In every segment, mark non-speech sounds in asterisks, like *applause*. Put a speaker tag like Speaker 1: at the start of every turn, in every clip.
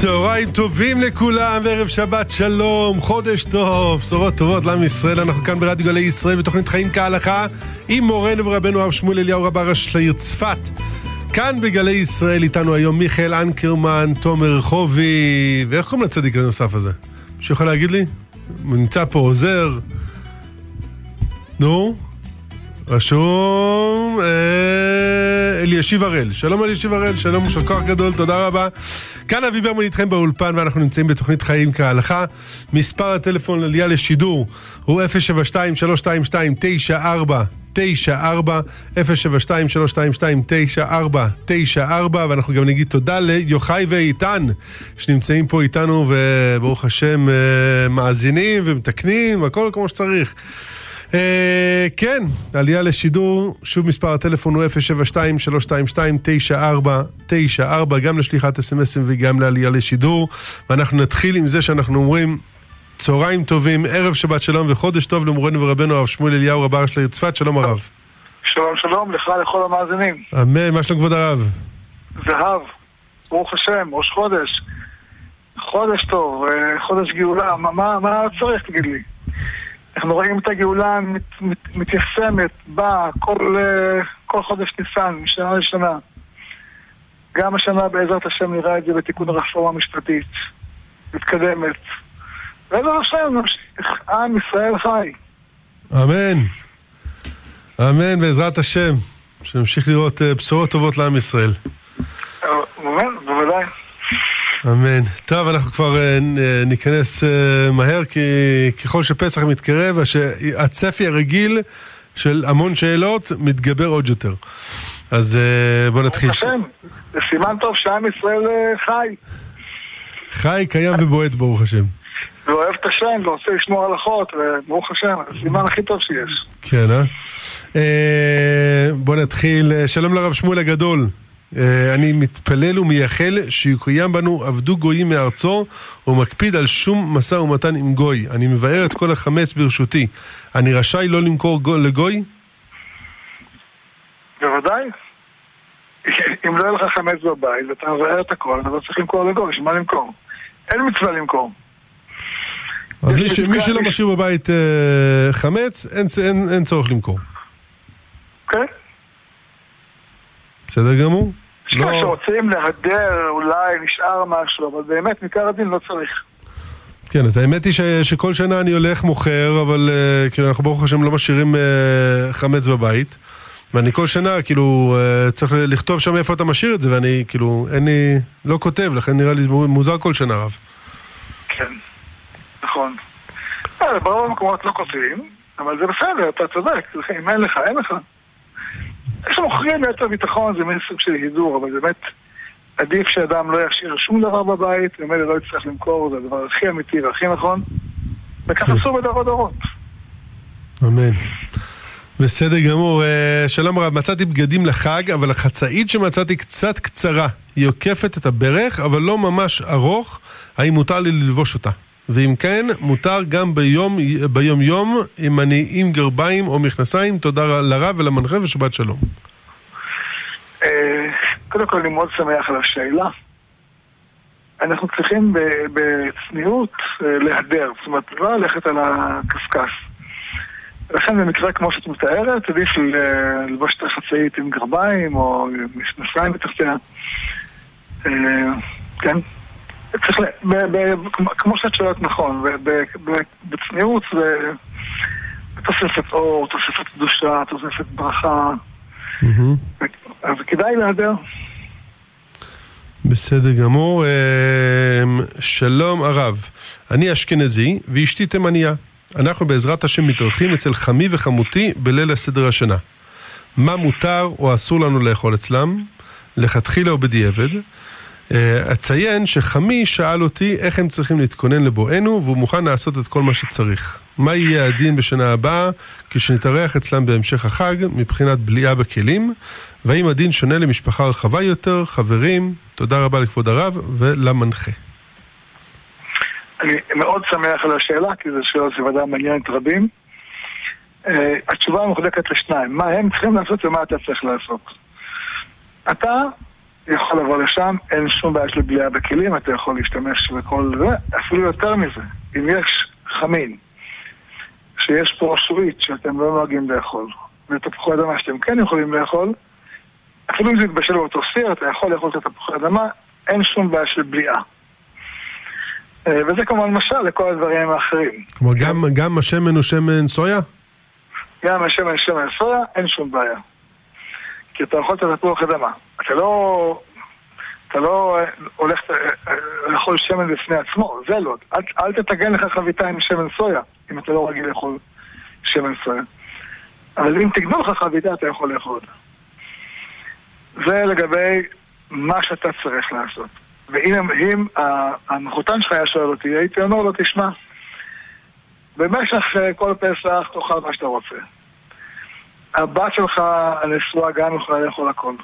Speaker 1: צהריים טובים לכולם, וערב שבת שלום, חודש טוב, בשורות טובות לעם ישראל. אנחנו כאן ברדיו גלי ישראל בתוכנית חיים כהלכה עם מורנו ורבנו הרב שמואל אליהו רב הראש לעיר צפת. כאן בגלי ישראל איתנו היום מיכאל אנקרמן, תומר רחובי, ואיך קוראים לצדיק הנוסף הזה? מישהו יכול להגיד לי? נמצא פה עוזר. נו? רשום אה, אלישיב הראל. שלום אלישיב הראל, שלום, יישר כוח גדול, תודה רבה. כאן אבי ברמן איתכם באולפן ואנחנו נמצאים בתוכנית חיים כהלכה. מספר הטלפון לעלייה לשידור הוא 072-322-9494, 072-322-9494, ואנחנו גם נגיד תודה ליוחאי ואיתן שנמצאים פה איתנו וברוך השם אה, מאזינים ומתקנים, הכל כמו שצריך. Uh, כן, עלייה לשידור, שוב מספר הטלפון הוא 072-322-9494, גם לשליחת אסמסים וגם לעלייה לשידור. ואנחנו נתחיל עם זה שאנחנו אומרים צהריים טובים, ערב שבת שלום וחודש טוב למורנו ורבנו הרב שמואל אליהו רב הראש לעיר צפת, שלום הרב.
Speaker 2: שלום שלום לך לכל המאזינים.
Speaker 1: אמן, מה שלום כבוד הרב?
Speaker 2: זהב, ברוך השם, ראש חודש. חודש טוב, אה, חודש גאולה, מה, מה צריך תגיד לי? אנחנו רואים את הגאולה מת, מת, מתיישמת, באה כל, uh, כל חודש ניסן, משנה לשנה. גם השנה בעזרת השם נראה את זה בתיקון הרפורמה המשפטית. מתקדמת. בעזרת השם נמשיך, עם ישראל חי.
Speaker 1: אמן. אמן בעזרת השם. שנמשיך לראות uh, בשורות טובות לעם ישראל.
Speaker 2: אמן, בוודאי.
Speaker 1: אמן. טוב, אנחנו כבר uh, ניכנס uh, מהר, כי ככל שפסח מתקרב, הצפי הרגיל של המון שאלות מתגבר עוד יותר. אז בוא נתחיל.
Speaker 2: סימן טוב שעם ישראל חי.
Speaker 1: חי, קיים ובועט, ברוך השם.
Speaker 2: ואוהב את השם, ורוצה לשמור הלכות, וברוך השם, הסימן הכי טוב שיש.
Speaker 1: כן, אה? בוא נתחיל. שלום לרב שמואל הגדול. אני מתפלל ומייחל שיקוים בנו עבדו גויים מארצו ומקפיד על שום משא ומתן עם גוי. אני מבאר את כל החמץ ברשותי. אני רשאי לא למכור גו, לגוי?
Speaker 2: בוודאי. *laughs* אם לא יהיה לך חמץ בבית ואתה מבאר את הכל, אתה לא צריך למכור לגוי, שמה למכור? אין מצווה למכור.
Speaker 1: אז מי, ש... מי שלא משאיר בבית אה, חמץ, אין, אין, אין צורך למכור.
Speaker 2: כן.
Speaker 1: בסדר גמור.
Speaker 2: כאלה שרוצים להדר, אולי נשאר משהו, אבל באמת, מעיקר הדין לא צריך.
Speaker 1: כן, אז האמת היא ש, שכל שנה אני הולך מוכר, אבל uh, כאילו אנחנו ברוך השם לא משאירים uh, חמץ בבית. ואני כל שנה, כאילו, uh, צריך לכתוב שם איפה אתה משאיר את זה, ואני, כאילו, אין לי, לא כותב, לכן נראה לי מוזר כל שנה, רב.
Speaker 2: כן, נכון. ברוב המקומות לא כותבים, אבל זה בסדר, אתה צודק, אם אין לך, אין לך. יש מוכרים ליתר ביטחון, זה מין סוג של הידור, אבל באמת עדיף שאדם לא ישאיר שום דבר בבית, ומילא לא יצטרך למכור, זה הדבר הכי אמיתי והכי נכון, וככה עשו בדורות דורות.
Speaker 1: אמן. בסדר גמור. שלום רב, מצאתי בגדים לחג, אבל החצאית שמצאתי קצת קצרה. היא עוקפת את הברך, אבל לא ממש ארוך. האם מותר לי ללבוש אותה? ואם כן, מותר גם ביום, ביום יום אם אני עם גרביים או מכנסיים. תודה לרב ולמנחה ושבת שלום.
Speaker 2: קודם כל, אני מאוד שמח על השאלה. אנחנו צריכים בצניעות להדר, זאת אומרת, לא ללכת על הקשקש. לכן במקרה כמו שאת מתארת, עדיף ללבוש את החצאית עם גרביים או מכנסיים בתחתיה. כן. צריך, ל... ב, ב, כמו שאת שואלת נכון, בצניעות ותוספת אור, תוספת קדושה, תוספת ברכה, mm-hmm. אז כדאי להדר.
Speaker 1: בסדר גמור. שלום הרב, אני אשכנזי ואשתי תימניה. אנחנו בעזרת השם מתארחים אצל חמי וחמותי בליל הסדר השנה. מה מותר או אסור לנו לאכול אצלם? לכתחילה או בדיעבד? אציין שחמי שאל אותי איך הם צריכים להתכונן לבואנו והוא מוכן לעשות את כל מה שצריך. מה יהיה הדין בשנה הבאה כשנתארח אצלם בהמשך החג מבחינת בליעה בכלים והאם הדין שונה למשפחה רחבה יותר? חברים, תודה רבה לכבוד הרב ולמנחה.
Speaker 2: אני מאוד שמח על השאלה כי זו שאלה שוודאי מעניינת רבים. Uh, התשובה מחולקת לשניים, מה הם צריכים לעשות ומה אתה צריך לעשות. אתה יכול לבוא לשם, אין שום בעיה של בליעה בכלים, אתה יכול להשתמש בכל זה, אפילו יותר מזה, אם יש חמין, שיש פה שביעית שאתם לא נוהגים לאכול, ותפוחי אדמה שאתם כן יכולים לאכול, אפילו אם זה יתבשל באותו סיר, אתה יכול לאכול את התפוחי אדמה, אין שום בעיה של בליעה. אה, וזה כמובן משל לכל הדברים האחרים.
Speaker 1: כלומר, גם, גם השמן הוא שמן סויה?
Speaker 2: גם השמן שמן סויה, אין שום בעיה. כי אתה אוכל את התפוח אדמה. אתה לא... אתה לא אה, הולך אה, לאכול שמן בפני עצמו, זה לא. אל, אל תטגן לך חביתה עם שמן סויה, אם אתה לא רגיל לאכול שמן סויה. אבל אם תגנוב לך חביתה, אתה יכול לאכול אותה. זה לגבי מה שאתה צריך לעשות. ואם אם המחותן שלך היה שואל אותי, הייתי אומר לו, תשמע, במשך אה, כל פסח תאכל מה שאתה רוצה. הבת שלך הנשואה גם יכולה לאכול הכל.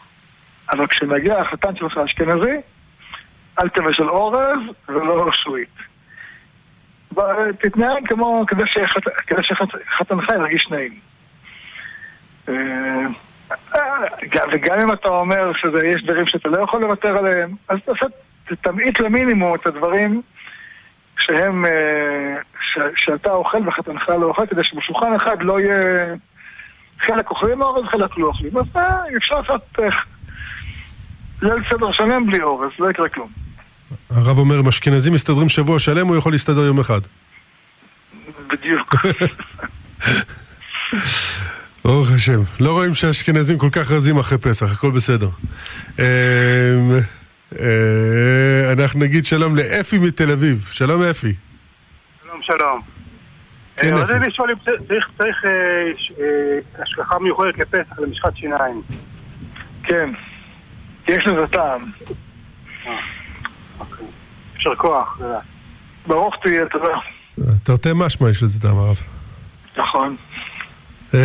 Speaker 2: אבל כשמגיע החתן שלך אשכנזי, אל תבשל אורז ולא שועית. תתנהג כמו, כדי שחתנך ירגיש נעים. אה, וגם אם אתה אומר שיש דברים שאתה לא יכול לוותר עליהם, אז תמעיט למינימום את הדברים שהם, אה, שאתה אוכל וחתנך לא אוכל, כדי שבשולחן אחד לא יהיה חלק אוכלים אורז, חלק לא אוכלים. אז אה, אפשר לעשות ליל סדר שלם בלי אורז, לא יקרה כלום.
Speaker 1: הרב אומר, אם אשכנזים מסתדרים שבוע שלם, הוא יכול להסתדר יום אחד.
Speaker 2: בדיוק. *laughs*
Speaker 1: ברוך השם. לא רואים שהאשכנזים כל כך רזים אחרי פסח, הכל בסדר. אמ, אה, אנחנו נגיד שלום לאפי מתל אביב. שלום אפי.
Speaker 3: שלום, שלום.
Speaker 1: כן,
Speaker 3: אה,
Speaker 1: אפי.
Speaker 3: רציתי לשאול אם צריך- אה, השגחה מיוחדת לפסח למשחת שיניים.
Speaker 2: כן. יש לזה טעם.
Speaker 3: אוקיי. יישר כוח.
Speaker 2: ברוך תהיה, תודה.
Speaker 1: תרתי משמע יש לזה טעם הרב.
Speaker 2: נכון.
Speaker 1: אמ,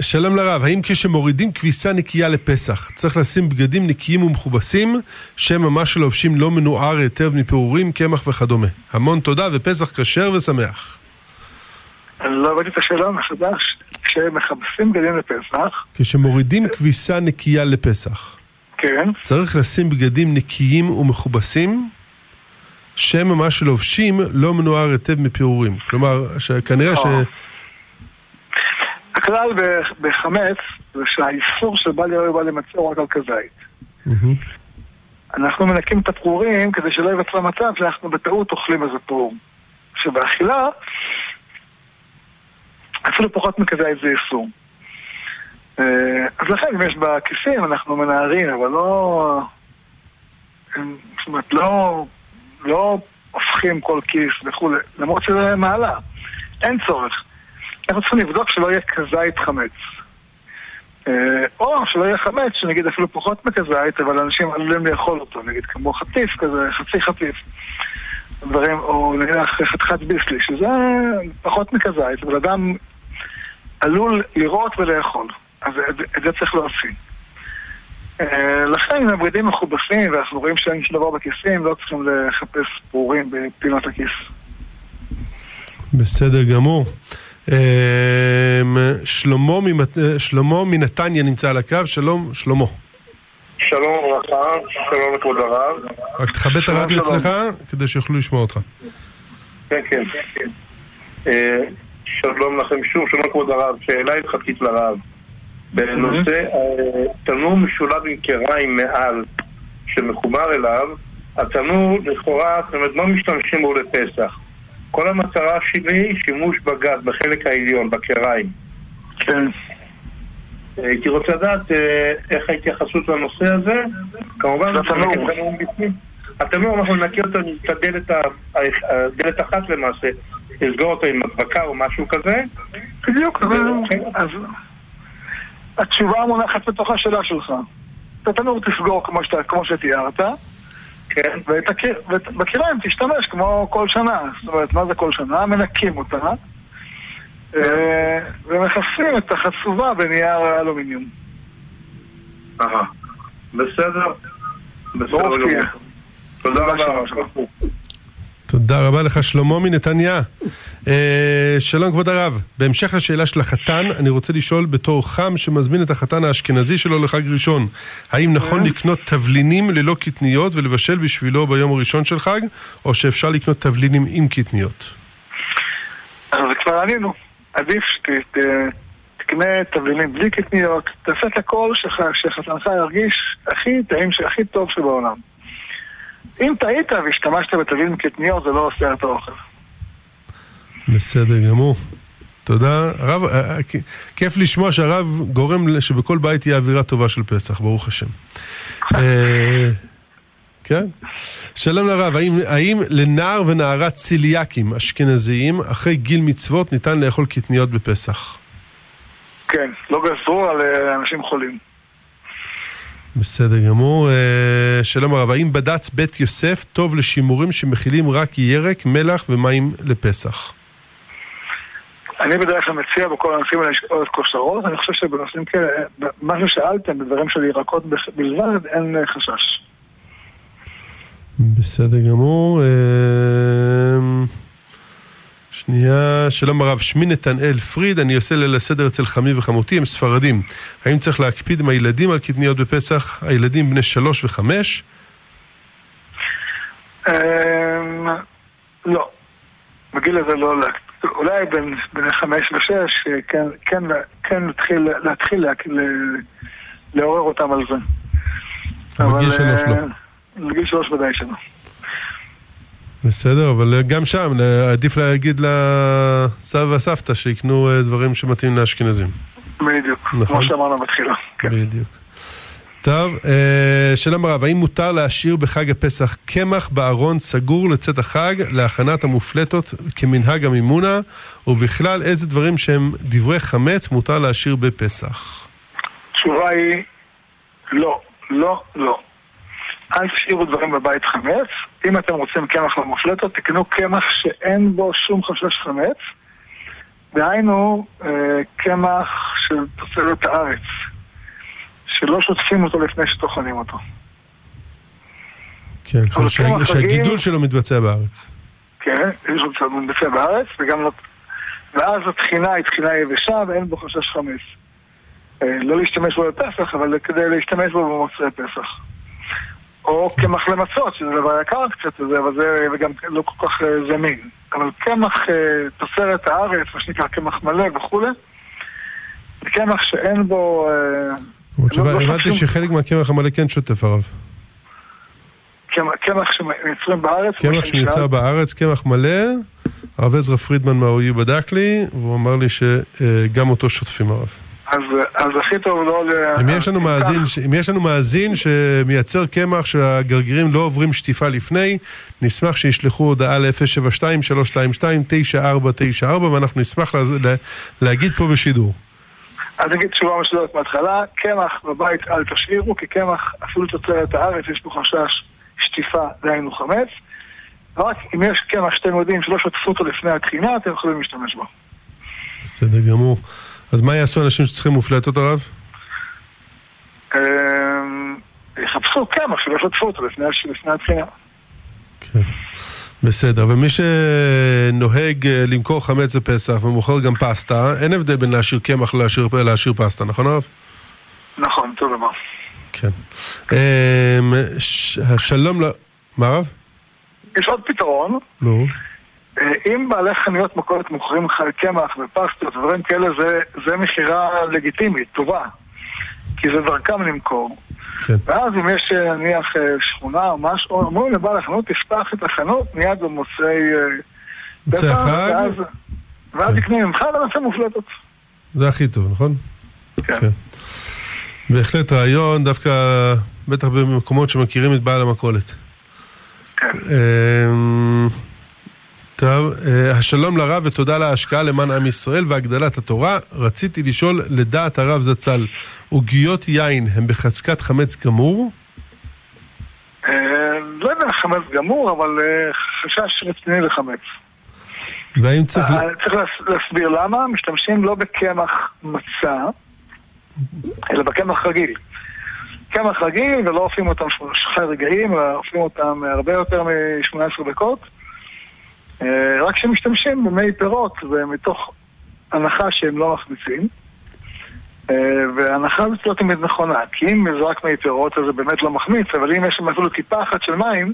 Speaker 1: שלום לרב, האם כשמורידים כביסה נקייה לפסח, צריך לשים בגדים נקיים ומכובסים, שמא מה שלובשים לא מנוער היטב מפירורים, קמח וכדומה? המון תודה ופסח כשר ושמח.
Speaker 2: אני לא הבנתי את השאלה מחדש. כשמכבסים בגדים לפסח,
Speaker 1: כשמורידים כביסה נקייה לפסח,
Speaker 2: כן,
Speaker 1: צריך לשים בגדים נקיים ומכובסים, שמא מה שלובשים לא מנוער היטב מפירורים. כלומר, כנראה ש...
Speaker 2: אה. הכלל בחמץ זה שהאיסור של בל יראה ובא למצוא רק על כזית. אנחנו מנקים את הפרורים כדי שלא ייווצר מצב שאנחנו בטעות אוכלים איזה פרור. שבאכילה, אפילו פחות מכזית זה איסור. אה, אז לכן אם יש בכיסים אנחנו מנערים, אבל לא... זאת אומרת, לא, לא הופכים כל כיס וכולי, למרות שזה מעלה. אין צורך. אנחנו צריכים לבדוק שלא יהיה כזית חמץ. אה, או שלא יהיה חמץ, שנגיד אפילו פחות מכזית, אבל אנשים עלולים לאכול אותו, נגיד כמו חטיף כזה, חצי חטיף. דברים, או נניח חתיכת ביסלי, שזה פחות מכזית, אבל אדם עלול לראות ולאכול. אז את, זה צריך להוציא. אה, לכן אם הבגדים מכובסים ואנחנו רואים שאין שום דבר בכיסים, לא צריכים לחפש פרורים בפינות הכיס.
Speaker 1: בסדר גמור. אמ, שלמה ממת- אה, שלמה מנתניה נמצא על הקו, שלום, שלמה.
Speaker 3: שלום וברכה, שלום לכבוד הרב.
Speaker 1: רק תכבד את הרדיו. אצלך, כדי שיוכלו לשמוע אותך.
Speaker 3: כן, כן. אה, שלום לכם שוב, שלום כבוד הרב. שאלה הלכתית לרב. בנושא אה, תנור משולב עם קריים מעל שמחובר אליו, התנור לכאורה, זאת אומרת, לא משתמשים בו לפסח. כל המטרה שלי היא שימוש בגז, בחלק העליון, בקריים.
Speaker 2: כן.
Speaker 3: אה, הייתי רוצה לדעת אה, איך ההתייחסות לנושא הזה. כמובן. התנור, אנחנו נקי אותו, את הדלת, אחת למעשה, נסגור אותו עם הדבקה או משהו כזה.
Speaker 2: בדיוק, אבל... התשובה מונחת בתוך השאלה שלך. את התנור תסגור כמו, שאתה, כמו שתיארת,
Speaker 3: כן.
Speaker 2: בקיריים תשתמש כמו כל שנה. זאת אומרת, מה זה כל שנה? מנקים אותה, אה, ומכסים את החצובה בנייר אלומיניום.
Speaker 3: אהה. בסדר. בסדר גמור. תודה רבה.
Speaker 1: תודה רבה לך, שלמה מנתניה. אה, שלום כבוד הרב, בהמשך לשאלה של החתן, אני רוצה לשאול בתור חם שמזמין את החתן האשכנזי שלו לחג ראשון, האם נכון לקנות תבלינים ללא קטניות ולבשל בשבילו ביום הראשון של חג, או שאפשר לקנות תבלינים עם קטניות?
Speaker 2: אז כבר ענינו. עדיף שתקנה תבלינים בלי קטניות, תעשה את הכל שחתנך ירגיש הכי טעים, הכי טוב שבעולם. אם טעית והשתמשת בתבלינים קטניות, זה לא עושה את האוכל.
Speaker 1: בסדר גמור. תודה. הרב, אה, אה, כיף לשמוע שהרב גורם שבכל בית תהיה אווירה טובה של פסח, ברוך השם. אה, כן. שלום לרב, האם, האם לנער ונערה ציליאקים אשכנזיים, אחרי גיל מצוות, ניתן לאכול קטניות בפסח?
Speaker 2: כן, לא גזרו על אנשים חולים.
Speaker 1: בסדר גמור. שלום הרב, האם בד"ץ בית יוסף טוב לשימורים שמכילים רק ירק, מלח ומים לפסח?
Speaker 2: אני בדרך כלל מציע בכל הנושאים האלה לשאול את כושרות, אני חושב שבנושאים כאלה, מה ששאלתם, בדברים של ירקות בלבד, אין חשש.
Speaker 1: בסדר גמור. שנייה, שלום הרב, שמי נתנאל פריד, אני עושה ליל הסדר אצל חמי וחמותי, הם ספרדים. האם צריך להקפיד עם הילדים על קטניות בפסח? הילדים בני שלוש וחמש?
Speaker 2: אמ, לא. בגיל הזה לא להקפיד. אולי בין, בין חמש ושש, כן, כן, כן להתחיל, להתחיל לה, לעורר אותם על זה.
Speaker 1: אבל בגיל שלוש לא.
Speaker 2: בגיל שלוש ודאי שלא.
Speaker 1: בסדר, אבל גם שם עדיף להגיד לסבא והסבתא שיקנו דברים שמתאים לאשכנזים.
Speaker 2: בדיוק, נכון? כמו שאמרנו בתחילה.
Speaker 1: כן. בדיוק. טוב, אה, שלום הרב, האם מותר להשאיר בחג הפסח קמח בארון סגור לצאת החג להכנת המופלטות כמנהג המימונה, ובכלל איזה דברים שהם דברי חמץ מותר להשאיר בפסח?
Speaker 2: התשובה היא לא, לא, לא. אל תשאירו דברים בבית חמץ. אם אתם רוצים קמח למופלטות, תקנו קמח שאין בו שום חשש חמץ. דהיינו, אה, קמח של תוצרת הארץ. שלא שוטפים אותו לפני שטוחנים אותו.
Speaker 1: כן, שהגידול שלו מתבצע בארץ.
Speaker 2: כן, הוא מתבצע בארץ, וגם לא... ואז התחינה היא תחינה יבשה ואין בו חשש חמץ. אה, לא להשתמש בו בפסח, אבל כדי להשתמש בו במוצאי פסח. או. קמח למצות, שזה דבר יקר קצת, אבל זה וגם לא כל כך אה, זמין. אבל קמח אה, תוצרת הארץ, מה שנקרא קמח מלא וכולי, זה קמח שאין בו...
Speaker 1: התשובה, לא, לא הבנתי שחלק מהקמח המלא כן שוטף הרב.
Speaker 2: קמח שמייצרים בארץ?
Speaker 1: קמח שמיוצר בארץ, קמח מלא. הרב עזרא פרידמן מהאויו בדק לי, והוא אמר לי שגם אותו שוטפים הרב.
Speaker 2: אז, אז הכי טוב לא...
Speaker 1: אם יש, לנו מאזין, אם יש לנו מאזין שמייצר קמח שהגרגירים לא עוברים שטיפה לפני, נשמח שישלחו הודעה ל-072-322-9494 ואנחנו נשמח לה, לה, להגיד פה בשידור.
Speaker 2: אז נגיד תשובה מסודרת מההתחלה, קמח בבית אל תשאירו, כי קמח אפילו תוצרת הארץ יש בו חשש שטיפה, דהיינו חמץ. רק אם יש קמח שאתם יודעים שלא שטפו אותו לפני התחינה, אתם יכולים להשתמש בו.
Speaker 1: בסדר גמור. אז מה יעשו אנשים שצריכים מופלטות הרב?
Speaker 2: אמ, יחפשו קמח שלא שטפו אותו לפני התחינה.
Speaker 1: כן. בסדר, ומי שנוהג אה, למכור חמץ בפסח ומוכר גם פסטה, אין הבדל בין להשאיר קמח להשאיר פסטה, נכון הרב?
Speaker 2: נכון, אותו דבר.
Speaker 1: כן. אמ, שלום ל... מה הרב?
Speaker 2: יש עוד פתרון.
Speaker 1: נו.
Speaker 2: אה, אם בעלי חנויות מכולת מוכרים קמח ופסטות ודברים כאלה, זה מכירה לגיטימית, טובה. כי זה דרכם למכור. כן. ואז אם יש אה, נניח אה, שכונה או משהו, אומרים לבעל החנות, תפתח את החנות מיד במוצאי...
Speaker 1: מוצאי החג? ואז,
Speaker 2: ואז כן. יקנה ממך ונעשה מופלטות.
Speaker 1: זה הכי טוב, נכון?
Speaker 2: כן. כן.
Speaker 1: בהחלט רעיון, דווקא, בטח במקומות שמכירים את בעל המכולת.
Speaker 2: כן.
Speaker 1: טוב, אה, השלום לרב ותודה על ההשקעה למען עם ישראל והגדלת התורה. רציתי לשאול, לדעת הרב זצ"ל, עוגיות יין הם בחזקת חמץ גמור?
Speaker 2: אה, לא יודע חמץ גמור, אבל אה, חשש רציני לחמץ.
Speaker 1: והאם צריך...
Speaker 2: צריך להסביר למה, משתמשים לא בקמח מצה, אלא בקמח רגיל. קמח רגיל ולא אופים אותם שלושה רגעים, אלא אופים אותם הרבה יותר מ-18 דקות. אה, רק שמשתמשים במי פירות ומתוך הנחה שהם לא מחמיצים. אה, וההנחה הזאת לא תמיד נכונה, כי אם זה רק מי פירות אז זה באמת לא מחמיץ, אבל אם יש שם אפילו טיפה אחת של מים,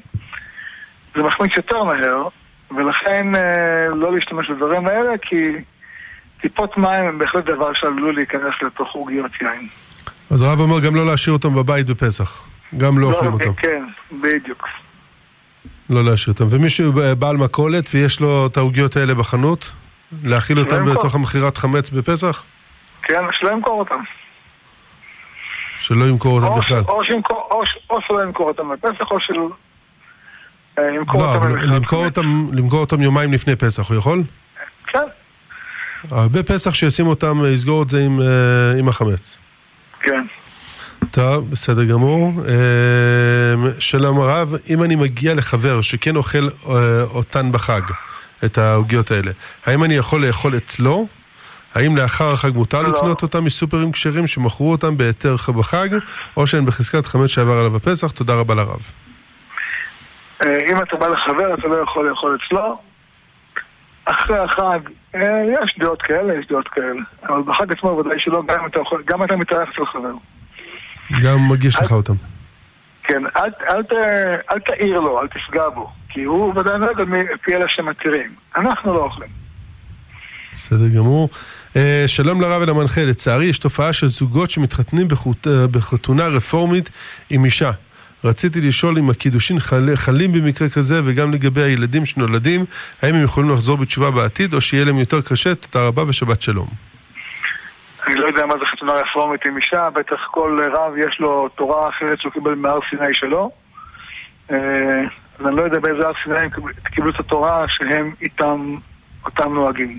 Speaker 2: זה מחמיץ יותר מהר, ולכן אה, לא להשתמש בדברים האלה, כי טיפות מים הם בהחלט דבר שעלול להיכנס לתוך עוגיות יין.
Speaker 1: אז הרב אומר גם לא להשאיר אותם בבית בפסח. גם לא אוכלים אותם.
Speaker 2: כן, בדיוק.
Speaker 1: לא להשאיר אותם. ומישהו בעל מכולת ויש לו את העוגיות האלה בחנות? להאכיל אותם. בתוך המכירת חמץ בפסח?
Speaker 2: כן, שלא ימכור אותם.
Speaker 1: שלא ימכור אותם
Speaker 2: או,
Speaker 1: בכלל.
Speaker 2: או, שלא ימכור אותם בפסח, או של... אה, ימכור
Speaker 1: לא,
Speaker 2: אותם במכירת
Speaker 1: למכור. אותם, יומיים לפני פסח, הוא יכול?
Speaker 2: כן,
Speaker 1: הרבה פסח שישים אותם, אה, יסגור את זה אה, עם החמץ.
Speaker 2: כן.
Speaker 1: טוב, בסדר גמור. אה, שלום הרב, אם אני מגיע לחבר שכן אוכל אה, אותן בחג, את העוגיות האלה, האם אני יכול לאכול אצלו? האם לאחר החג מותר
Speaker 2: לא.
Speaker 1: לקנות אותם מסופרים כשרים שמכרו אותם בהיתר בחג, או שהן בחזקת חמץ שעבר עליו הפסח? תודה רבה לרב.
Speaker 2: אה, אם אתה בא לחבר, אתה לא יכול לאכול אצלו. אחרי החג, אה, יש דעות כאלה, יש דעות כאלה. אבל בחג עצמו ודאי שלא, גם אם אתה מתארח אצל חבר.
Speaker 1: גם מגיש לך אותם.
Speaker 2: כן, אל, אל, ת, אל תעיר לו, אל תפגע בו. כי הוא ודאי נוהג מפי אלה שמתירים. אנחנו לא אוכלים.
Speaker 1: בסדר גמור. אה, שלום לרב ולמנחה, לצערי יש תופעה של זוגות שמתחתנים בחוט, אה, בחתונה רפורמית עם אישה. רציתי לשאול אם הקידושין חל, חלים במקרה כזה וגם לגבי הילדים שנולדים, האם הם יכולים לחזור בתשובה בעתיד או שיהיה להם יותר קשה? תודה רבה ושבת שלום.
Speaker 2: אני לא יודע מה זה חתונה רפורמית עם אישה, בטח כל רב יש לו תורה אחרת שהוא קיבל מהר סיני שלו. אה, אז אני לא יודע באיזה הר סיני הם קיבלו- את התורה שהם איתם, אותם נוהגים.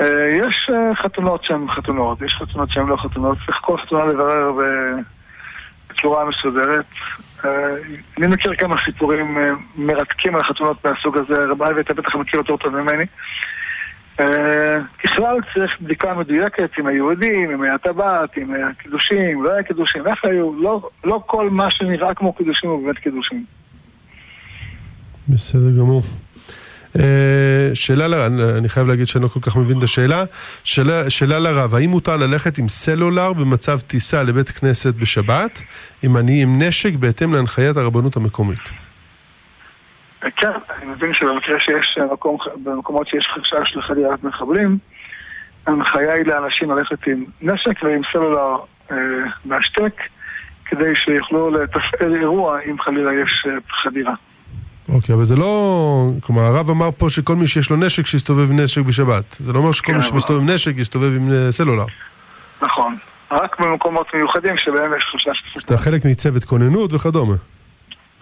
Speaker 2: אה, יש אה, חתונות שהן חתונות, יש חתונות שהן לא חתונות, צריך כל חתונה לברר בצורה מסודרת. אני מכיר כמה סיפורים מרתקים על חתונות מהסוג הזה, רב אבי, אתה בטח מכיר אותו טוב ממני. אה, ככלל צריך בדיקה מדויקת עם היהודים, עם הטבעת, עם הקידושים, לא היה קידושים, איך היו? לא, לא כל מה שנראה כמו קידושים הוא באמת קידושים.
Speaker 1: בסדר גמור. אה, שאלה, ל- אני- חייב להגיד שאני לא כל כך מבין את השאלה. שאלה, שאלה לרב, האם מותר ללכת עם סלולר במצב טיסה לבית כנסת בשבת, אם אני עם נשק בהתאם להנחיית הרבנות המקומית?
Speaker 2: כן, אני מבין שבמקרה שיש אה, מקום, במקומות שיש חשש לחדירת מחבלים, ההנחיה היא לאנשים ללכת עם נשק ועם סלולר אה, בהשתק, כדי שיוכלו לתפעל אירוע אם חלילה יש אה, חדירה.
Speaker 1: אוקיי, אבל זה לא... כלומר, הרב אמר פה שכל מי שיש לו נשק, שיסתובב עם נשק בשבת. זה לא אומר שכל
Speaker 2: כן,
Speaker 1: מי
Speaker 2: אבל-
Speaker 1: שמסתובב עם נשק, יסתובב עם אה, סלולר.
Speaker 2: נכון. רק במקומות מיוחדים שבהם יש חשש
Speaker 1: שאתה חלק מצוות כוננות וכדומה.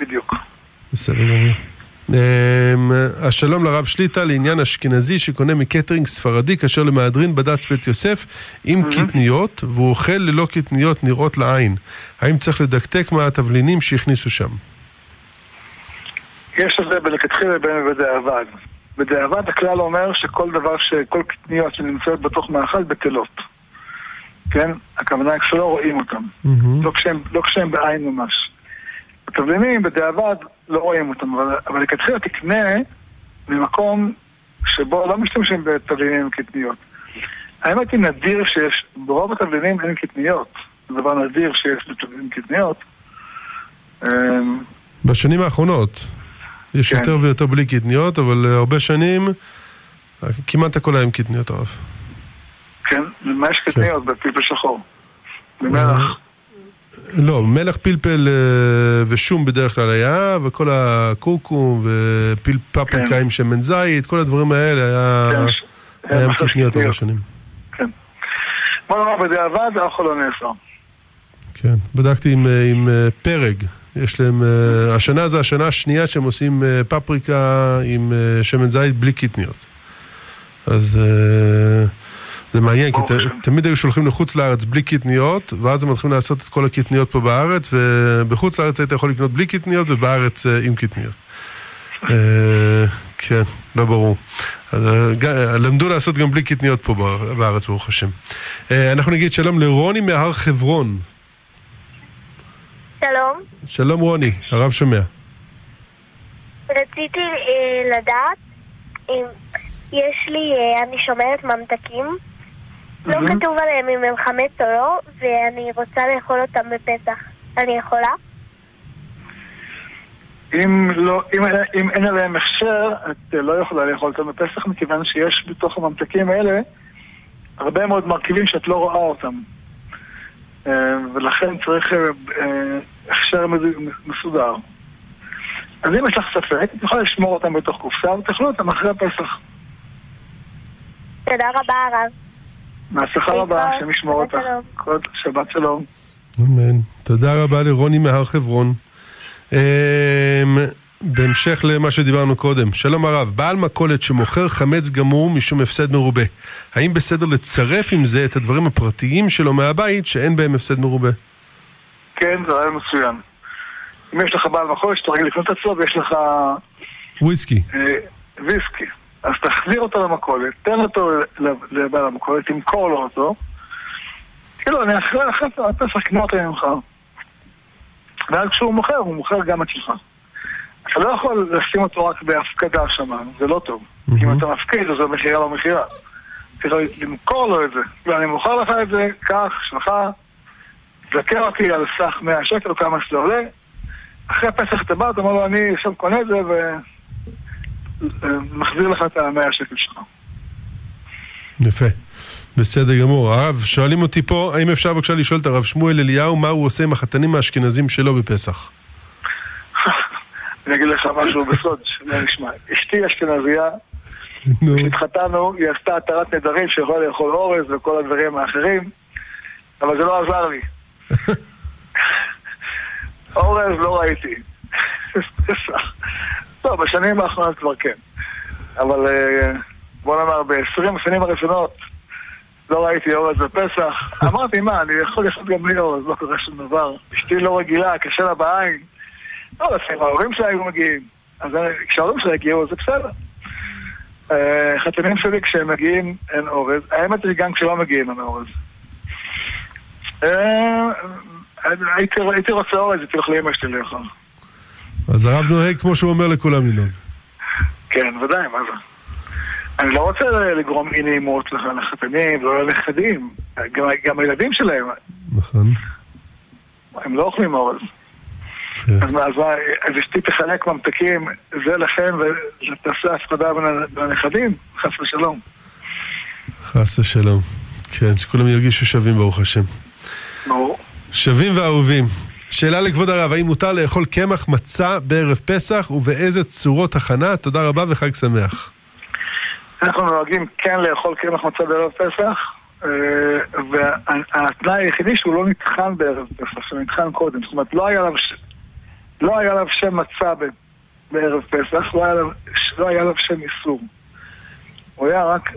Speaker 2: בדיוק.
Speaker 1: בסדר גמור. אמ, השלום לרב שליטה לעניין אשכנזי שקונה מקטרינג ספרדי כאשר למהדרין בד"ץ בית יוסף עם קטניות והוא אוכל ללא קטניות נראות לעין. האם צריך לדקדק מה התבלינים שהכניסו שם?
Speaker 2: יש בין לכתחילה לבין בדיעבד. הכלל אומר שכל דבר, שכל קטניות שנמצאות בתוך מאכל בטלות. כן? הכוונה היא כשלא רואים אותם. לא לא כשהם בעין ממש. התבלינים בדיעבד לא רואים אותם, אבל, אבל לכתחילה תקנה ממקום שבו לא משתמשים בתבלינים עם קטניות. האמת היא נדיר שיש, ברוב התבלינים אין קטניות. זה דבר נדיר שיש בתבלינים קטניות. אמ,
Speaker 1: בשנים האחרונות יש
Speaker 2: כן.
Speaker 1: יותר ויותר בלי קטניות, אבל אה, הרבה שנים אה, כמעט הכל היה עם קטניות הרב.
Speaker 2: כן, מה יש קטניות בפלפל שחור? במלח.
Speaker 1: לא, מלח פלפל אה, ושום בדרך כלל היה, וכל הקורקום ופפריקה
Speaker 2: כן.
Speaker 1: עם שמן זית, כל הדברים האלה היה...
Speaker 2: כן,
Speaker 1: היה קטניות הרבה שנים.
Speaker 2: כן. בוא נאמר בדיעבד, האוכל לא נאסר.
Speaker 1: כן, בדקתי עם, אה, עם אה, פרג, יש להם, השנה זה השנה השנייה שהם עושים פפריקה עם שמן זית בלי קטניות. אז אה, זה מעניין, כי ת,
Speaker 2: השם.
Speaker 1: תמיד היו שולחים לחוץ לארץ בלי קטניות, ואז הם מתחילים לעשות את כל הקטניות פה בארץ, ובחוץ לארץ היית יכול לקנות בלי קטניות, ובארץ אה, עם קטניות. אה, כן, לא ברור. אה, למדו לעשות גם בלי קטניות פה באר- בארץ, ברוך השם. אנחנו נגיד שלום לרוני מהר חברון.
Speaker 4: שלום,
Speaker 1: שלום רוני, הרב שומע.
Speaker 4: רציתי אה, לדעת אם יש לי, אה, אני שומרת ממתקים, לא. כתוב עליהם אם הם חמץ או לא, ואני רוצה לאכול אותם בפסח. אני יכולה?
Speaker 2: אם, לא, אם, אם אין עליהם הכשר, את אה, לא יכולה לאכול אותם בפסח, מכיוון שיש בתוך הממתקים האלה הרבה מאוד מרכיבים שאת לא רואה אותם. אה, ולכן צריך אה, הכשר מסודר. אז אם יש לך ספק, את יכולה לשמור אותם בתוך קופסה ותאכלו אותם אחרי הפסח.
Speaker 4: תודה רבה, הרב.
Speaker 2: רבה,
Speaker 4: להתראות.
Speaker 2: השם ישמור
Speaker 4: שבת
Speaker 2: אותך. שבת שלום.
Speaker 1: אמן. תודה רבה לרוני מהר חברון. אמ, בהמשך למה שדיברנו קודם, שלום הרב, בעל מכולת שמוכר חמץ גמור משום הפסד מרובה, האם בסדר לצרף עם זה את הדברים הפרטיים שלו מהבית שאין בהם הפסד מרובה?
Speaker 2: כן, זה רעיון מצוין. אם יש לך בעל מכולת שאתה רגיל לקנות אצלו ויש לך
Speaker 1: וויסקי.
Speaker 2: אה, ויסקי, אז תחזיר אותו למכולת, תן אותו לבעל המכולת, תמכור לו אותו. כאילו, אני אחרי הפסח אקנה אותו ממך. ואז כשהוא מוכר, הוא מוכר גם את שלך. אתה לא יכול לשים אותו רק בהפקדה שם, זה לא טוב. אם אתה מפקיד, אז זה מכירה לא מכירה. צריך למכור לו את זה. כאילו, אני מוכר לך את זה, קח, שלך, תזכר אותי על סך 100 שקל כמה שזה עולה. אחרי הפסח אתה בא, אתה אומר לו, אני עכשיו קונה את זה ומחזיר לך את ה-100 שקל שלך.
Speaker 1: יפה. בסדר גמור. הרב, שואלים אותי פה, האם אפשר בבקשה לשאול את הרב שמואל אליהו מה הוא עושה עם החתנים האשכנזים שלו בפסח?
Speaker 2: אני אגיד לך משהו בסוד, שלא נשמע. אשתי אשכנזייה,
Speaker 1: נו,
Speaker 2: כשהתחתנו, היא עשתה התרת נדרים שיכולה לאכול אורז וכל הדברים האחרים, אבל זה לא עזר לי. *laughs* אורז לא ראיתי. לא, בשנים האחרונות כבר כן. אבל אה, בוא נאמר, ב-20 השנים הראשונות לא ראיתי אורז בפסח. *laughs* אמרתי, מה, אני יכול לעשות גם בלי אורז, לא קורה שום דבר. אשתי לא רגילה, קשה לה בעין. לא, לפעמים ההורים שלה היו מגיעים. אז כשההורים שלה הגיעו, זה בסדר. אה, חתנים שלי כשהם מגיעים אין אורז. האמת היא גם כשלא מגיעים אין אורז. אה, הייתי רוצה אורז, הייתי הולך לאמא שלי לאכול.
Speaker 1: אז הרב נוהג כמו שהוא אומר לכולם לנהוג.
Speaker 2: כן, ודאי, מה זה? אני לא רוצה לגרום אי נעימות לח- לחתנים, לא לנכדים. גם, גם הילדים שלהם,
Speaker 1: נכון.
Speaker 2: הם לא אוכלים אורז.
Speaker 1: כן.
Speaker 2: אז מה, אז אשתי תחלק ממתקים, זה לכם, ותעשה הפרדה בין ה- בין הנכדים? חס ושלום.
Speaker 1: חס ושלום. כן, שכולם ירגישו שווים ברוך השם.
Speaker 2: ברור.
Speaker 1: שווים ואהובים. שאלה לכבוד הרב, האם מותר לאכול קמח מצה בערב פסח ובאיזה צורות הכנה? תודה רבה וחג שמח.
Speaker 2: אנחנו נוהגים כן לאכול קמח מצה בערב פסח, אה, והתנאי היחידי שהוא לא נטחן בערב פסח, שהוא נטחן קודם. זאת אומרת, לא היה עליו. לא היה עליו שם מצה. בערב פסח, לא היה, עליו... לא היה עליו שם איסור. הוא היה רק,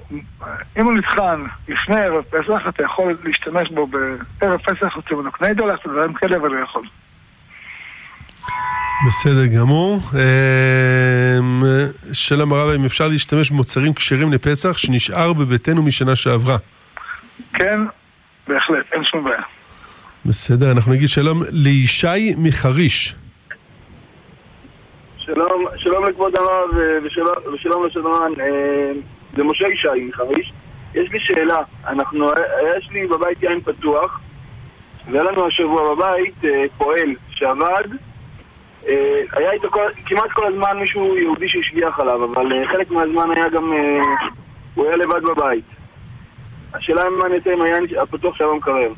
Speaker 2: אם הוא נטחן לפני ערב פסח, אתה יכול להשתמש בו בערב פסח, להוציא ממנו קניידו, לעשות דברים כאלה ולאכול.
Speaker 1: בסדר גמור. אמ, שלום הרב, האם אפשר להשתמש במוצרים כשרים לפסח שנשאר בביתנו משנה שעברה?
Speaker 2: כן, בהחלט, אין שום בעיה.
Speaker 1: בסדר, אנחנו נגיד שלום לישי מחריש.
Speaker 5: שלום, שלום לכבוד הרב ושלום, ושלום לשדרן, אה, זה משה ישי מחריש. יש לי שאלה, אנחנו, יש לי בבית יין פתוח, והיה לנו השבוע בבית אה, פועל שעבד, אה, היה איתו כל, כמעט כל הזמן מישהו יהודי שהשגיח עליו, אבל אה, חלק מהזמן היה גם, הוא היה לבד בבית. השאלה היא מה אני אעשה עם היין הפתוח שהיה במקרר.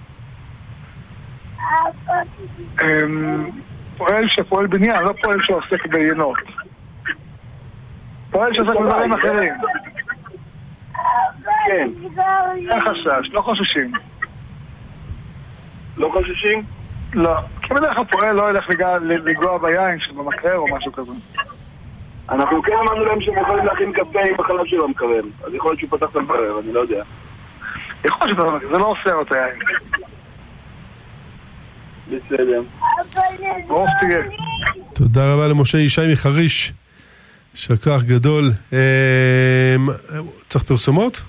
Speaker 2: אמ, פועל שפועל בניין, לא פועל שעוסק ביינות. פועל שעוסק בדברים אחרים.
Speaker 5: כן,
Speaker 2: אין חשש, לא חוששים.
Speaker 5: לא חוששים?
Speaker 2: לא. כי בדרך כלל פועל לא ילך לגוע ביין שבמקרר או משהו כזה.
Speaker 5: אנחנו כן אמרנו להם שהם יכולים להכין קפה עם החלב שלו במקרר. אז יכול להיות שהוא פתח את המקרר, אני לא יודע.
Speaker 2: יכול להיות שזה זה לא אוסר אותו יין.
Speaker 5: בסדר.
Speaker 1: תודה רבה למשה ישי מחריש. יישר כוח גדול. אמ, צריך פרסומות?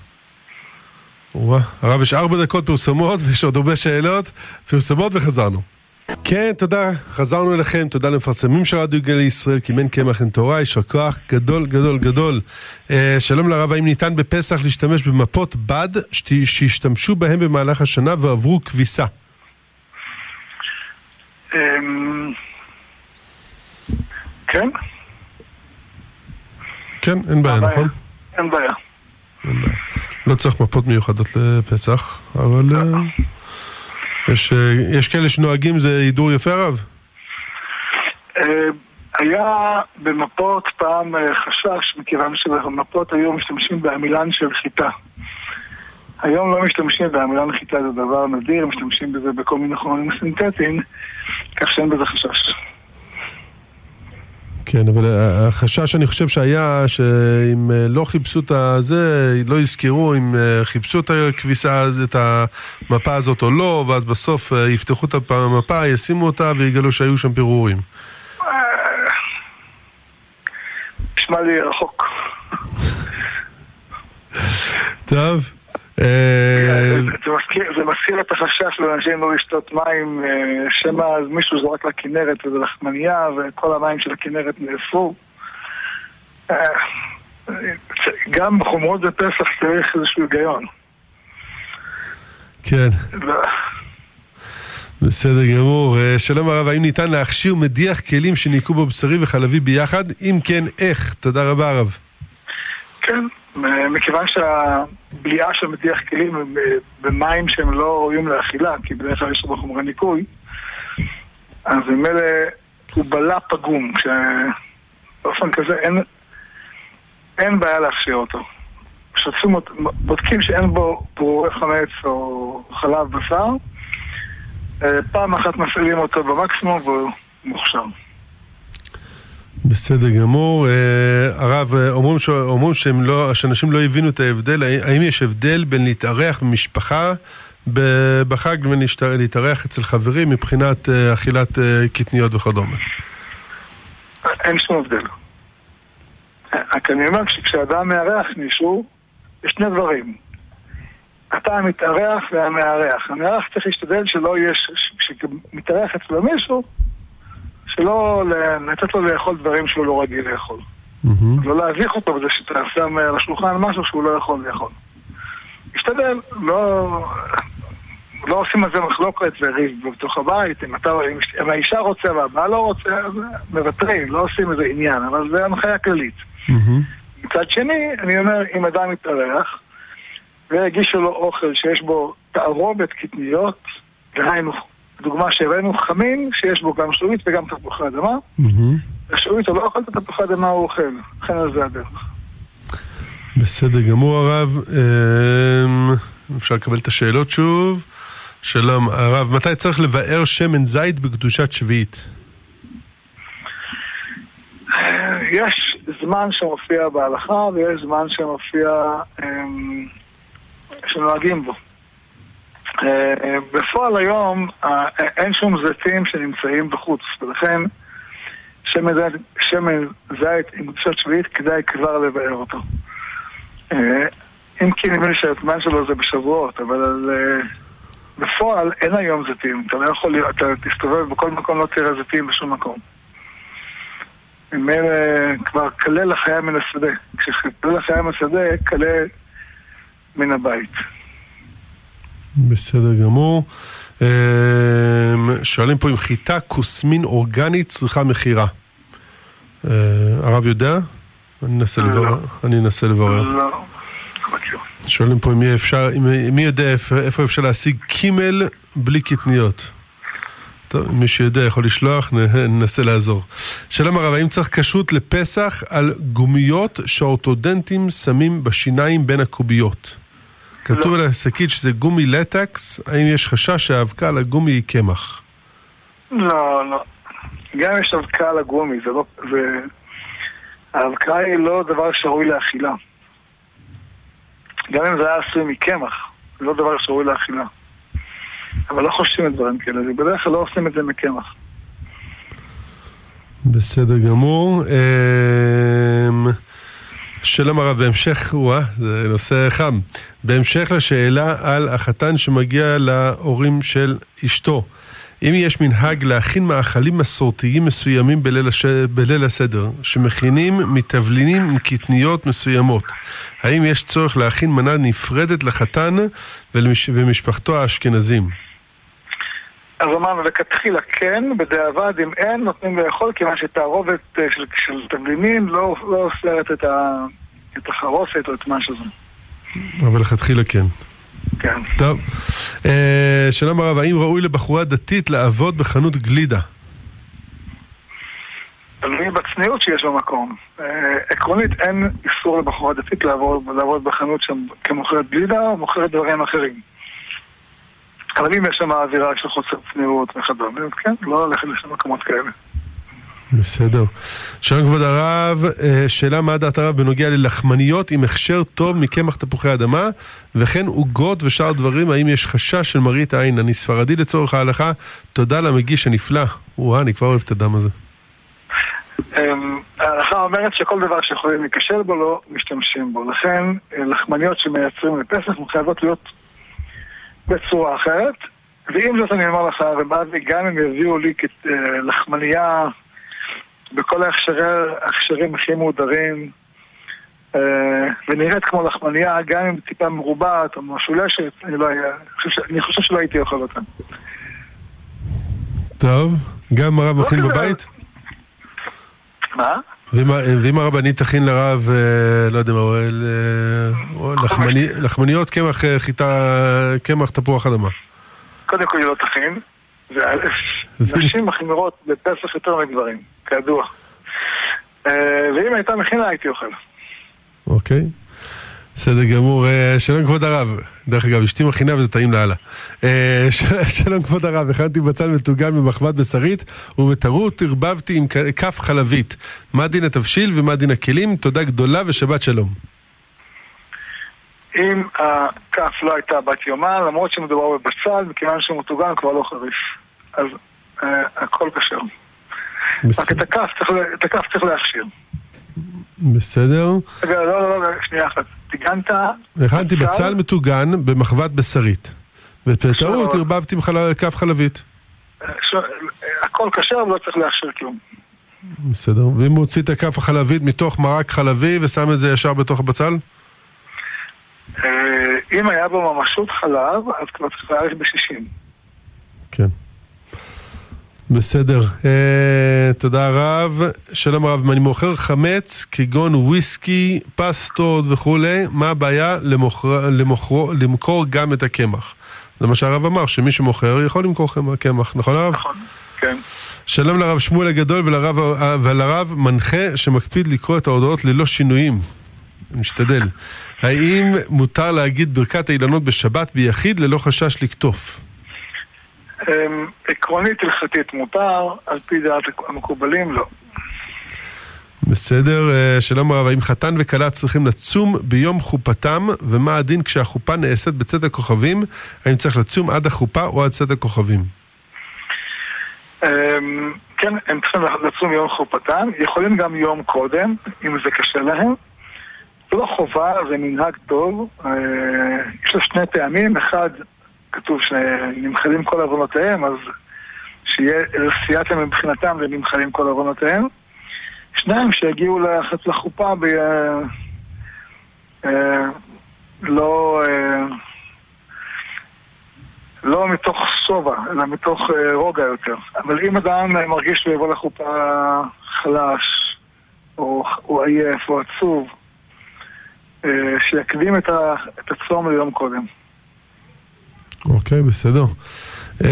Speaker 1: הרב יש ארבע דקות פרסומות ויש עוד הרבה שאלות. פרסומות וחזרנו. כן, תודה, חזרנו אליכם, תודה למפרסמים של רדיו גלי ישראל, קימן קמח אין תורה, יישר כוח גדול גדול גדול. אה, שלום לרב, האם ניתן בפסח להשתמש במפות בד שת- שהשתמשו בהם במהלך השנה ועברו כביסה?
Speaker 2: אמ, כן,
Speaker 1: כן, אין בעיה. נכון?
Speaker 2: אין בעיה.
Speaker 1: אין בעיה. לא צריך מפות מיוחדות לפסח, אבל אה, יש, אה, יש כאלה שנוהגים, זה הידור יפה רב?
Speaker 2: אה, היה במפות פעם חשש, מכיוון שבמפות היו משתמשים בעמילן של חיטה. היום לא משתמשים בעמילן חיטה, זה דבר נדיר, משתמשים בזה בכל מיני חומרים סינתטיים, כך שאין בזה חשש.
Speaker 1: כן, אבל אה, החשש אני חושב שהיה שאם אה, לא חיפשו את הזה, לא יזכרו אם אה, חיפשו את הכביסה, את המפה הזאת או לא, ואז בסוף יפתחו את המפה, ישימו אותה ויגלו שהיו שם פירורים.
Speaker 2: נשמע לי רחוק.
Speaker 1: טוב. אה,
Speaker 2: זה מזכיר- את החשש לאנשים לא לשתות מים, אה, שמא אז מישהו זורק לכנרת וזה לחמניה וכל המים של הכנרת נאספו. אה, גם בחומרות בפסח צריך איזשהו היגיון.
Speaker 1: כן,
Speaker 2: לא,
Speaker 1: בסדר גמור. שלום הרב, האם ניתן להכשיר מדיח כלים שניקו בו בשרי וחלבי ביחד? אם כן, איך? תודה רבה הרב.
Speaker 2: כן, מכיוון שהבליעה של מדיח כלים אה, במים שהם לא ראויים לאכילה, כי בדרך כלל יש בו חומרי ניקוי, אז ממילא הוא בלע פגום, כשבאופן כזה אין, אין בעיה להכשיר אותו. אותו, בודקים שאין בו פירורי חמץ או חלב בשר, אה, פעם אחת מפעילים אותו במקסימום והוא מוכשר.
Speaker 1: בסדר גמור. אה, הרב, אומרים, ש... אומרים שהם לא, שאנשים לא הבינו את ההבדל. האם- יש הבדל בין להתארח במשפחה בחג לבין להתארח אצל חברים מבחינת אה, אכילת אה, קטניות וכדומה?
Speaker 2: אין שום הבדל. רק אני אומר, כשאדם מארח מישהו, יש שני דברים. אתה המתארח והמארח. המארח צריך להשתדל שלא יהיה, כשמתארח אצלו מישהו, שלא לתת לו לאכול דברים שהוא לא רגיל לאכול. לא להביך אותו בזה שאתה שם על השולחן משהו שהוא לא יכול לאכול. להשתדל, לא... לא עושים על זה מחלוקת וריב בתוך הבית, אם, אתה, אם, אם האישה רוצה והבעל לא רוצה, אז מוותרים, לא עושים איזה עניין, אבל זה הנחיה כללית.
Speaker 1: מהמם.
Speaker 2: מצד שני, אני אומר, אם אדם מתארח והגישו לו אוכל שיש בו תערובת קטניות, דהיינו, דוגמה שהבאנו חמין, שיש בו גם שלולית וגם תפוחי אדמה. השעועית הוא לא אוכל את התפוחי אדמה הוא אוכל, לכן על זה הדרך.
Speaker 1: בסדר גמור הרב. אמ, אפשר לקבל את השאלות שוב. שלום הרב, מתי צריך לבאר שמן זית בקדושת שביעית?
Speaker 2: יש זמן שמופיע בהלכה ויש זמן שמופיע, אמ, שנוהגים בו. אה, בפועל היום אה, אין שום זיתים שנמצאים בחוץ, ולכן שמן זית, שמן זית עם קדושת שביעית כדאי כבר לבאר אותו. אה, אם כי נדמה לי שהזמן שלו זה בשבועות, אבל בפועל אין היום זיתים. אתה לא יכול, אתה תסתובב בכל מקום, לא תראה זיתים בשום מקום. ממילא כבר כלה לחיה מן השדה. כשכלה לחיה מן השדה, כלה מן הבית.
Speaker 1: בסדר גמור. אמ, שואלים פה אם חיטה כוסמין אורגנית צריכה מכירה. אה, הרב יודע? אני אנסה
Speaker 2: לא.
Speaker 1: לברר.
Speaker 2: לא, מכיר.
Speaker 1: שואלים פה יהיה אפשר, מי יודע איפה- אפשר להשיג קימל בלי קטניות. טוב, אם מישהו יודע יכול לשלוח, ננסה לעזור. שלום הרב, האם צריך כשרות לפסח על גומיות שהאורתודנטים שמים בשיניים בין הקוביות? כתוב
Speaker 2: לא.
Speaker 1: על השקית שזה גומי לטקס, האם יש חשש שהאבקה על הגומי היא קמח?
Speaker 2: לא, לא. גם אם יש אבקה על הגומי, זה לא... זה... האבקה היא לא דבר שראוי לאכילה. גם אם זה היה עשוי מקמח, זה לא דבר שראוי לאכילה. אבל לא חושבים את דברים כאלה, זה בדרך כלל לא עושים את זה מקמח.
Speaker 1: בסדר גמור. אמ, שלום הרב, בהמשך, וואה, זה נושא חם. בהמשך לשאלה על החתן שמגיע להורים של אשתו, אם יש מנהג להכין מאכלים מסורתיים מסוימים בליל, הש... בליל הסדר, שמכינים מתבלינים עם קטניות מסוימות, האם יש צורך להכין מנה נפרדת לחתן ולמש... ומשפחתו האשכנזים?
Speaker 2: אז אמרנו, לכתחילה כן, בדיעבד אם אין, נותנים לאכול, כיוון שתערובת אה, של, של תבלינים לא, לא אוסרת את, ה, את החרוסת או את מה שזה.
Speaker 1: אבל לכתחילה כן.
Speaker 2: כן.
Speaker 1: טוב. אה, שלום הרב, האם ראוי לבחורה דתית לעבוד בחנות גלידה?
Speaker 2: תלוי בצניעות שיש במקום. אה, עקרונית אין איסור לבחורה דתית לעבוד, לעבוד בחנות שם כמוכרת גלידה או מוכרת דברים אחרים. אבל אם יש שם אווירה של חוסר צניעות וכדומה, אז כן, לא ללכת לשם מקומות כאלה.
Speaker 1: בסדר. שלום כבוד הרב, אה, שאלה מה דעת הרב בנוגע ללחמניות עם הכשר טוב מקמח תפוחי אדמה וכן עוגות ושאר דברים, האם יש חשש של מראית עין? אני ספרדי לצורך ההלכה, תודה למגיש הנפלא. וואה, אני כבר אוהב את הדם הזה.
Speaker 2: אמ, ההלכה אומרת שכל דבר שיכולים להיכשל בו לא משתמשים בו. לכן אה, לחמניות שמייצרים לפסח מחייבות להיות בצורה אחרת. ועם זאת אני אומר לך, רבי גם אם יביאו לי אה, לחמנייה בכל ההכשרי- ההכשרים הכי מהודרים אה, ונראית כמו לחמנייה, גם אם טיפה מרובעת או משולשת, אני לא היה- אני חושב שלא הייתי אוכל אותה.
Speaker 1: טוב, גם הרב מכין
Speaker 2: כזה.
Speaker 1: בבית?
Speaker 2: מה?
Speaker 1: ואם הרבנית תכין לרב, אה, לא יודע מה, אה, לחמני- לחמניות קמח אה, חיטה, קמח תפוח אדמה.
Speaker 2: קודם כל היא לא תכין, ונשים מחמירות בפסח יותר מגברים, כידוע. ואם הייתה מכינה הייתי אוכל.
Speaker 1: אוקיי. בסדר גמור. שלום כבוד הרב. דרך אגב, אשתי מכינה וזה טעים לאללה. אה, שלום כבוד הרב, הכנתי בצל מטוגן במחבת בשרית ובטעות ערבבתי עם כף חלבית. מה דין התבשיל ומה דין הכלים? תודה גדולה ושבת שלום.
Speaker 2: אם הכף לא הייתה בת יומן, למרות שמדובר בבצל, מכיוון שהוא מטוגן כבר לא חריף. אז אה, הכל כשר. רק את הכף צריך להכשיר.
Speaker 1: בסדר.
Speaker 2: רגע, לא, לא, לא, שנייה אחת. טיגנת...
Speaker 1: הכנתי בצל מטוגן במחבת בשרית. ובטעות. ערבבתי עם כף חלבית.
Speaker 2: הכל כשר ולא צריך להכשיר כלום.
Speaker 1: בסדר. ואם הוא הוציא את הכף החלבית מתוך מרק חלבי ושם את זה ישר בתוך הבצל?
Speaker 2: אה, אם היה בו ממשות חלב, אז כבר צריך להאריך ב-60.
Speaker 1: בסדר. אה, תודה רב. שלום הרב, אם אני מוכר חמץ כגון וויסקי, פסטות וכולי, מה הבעיה למוכר, למוכר, למכור גם את הקמח? זה מה שהרב אמר, שמי שמוכר יכול למכור קמח, נכון הרב?
Speaker 2: נכון, כן.
Speaker 1: שלום לרב שמואל הגדול ולרב, ולרב מנחה שמקפיד לקרוא את ההודעות ללא שינויים. משתדל. האם מותר להגיד ברכת האילנות בשבת ביחיד ללא חשש לקטוף?
Speaker 2: אמ, עקרונית הלכתית מותר, על פי דעת המקובלים לא.
Speaker 1: בסדר, אה, שלום הרב, האם חתן וכלה צריכים לצום ביום חופתם, ומה הדין כשהחופה נעשית בצאת הכוכבים? האם צריך לצום עד החופה או עד צאת הכוכבים?
Speaker 2: אמ, כן, הם צריכים לצום יום חופתם, יכולים גם יום קודם, אם זה קשה להם. זה לא חובה, זה מנהג טוב. אה, יש לו שני טעמים, אחד, כתוב שנמחלים כל עוונותיהם, אז שיהיה סייעתם מבחינתם ונמחלים כל עוונותיהם. שניים, שיגיעו לח- לחופה ב... אה, אה, לא... אה, לא מתוך שובע, אלא מתוך רוגע יותר. אבל אם אדם מרגיש שהוא יבוא לחופה חלש, או, או עייף, או עצוב, שיקדים את הצום ליום קודם.
Speaker 1: אוקיי, בסדר. אמ,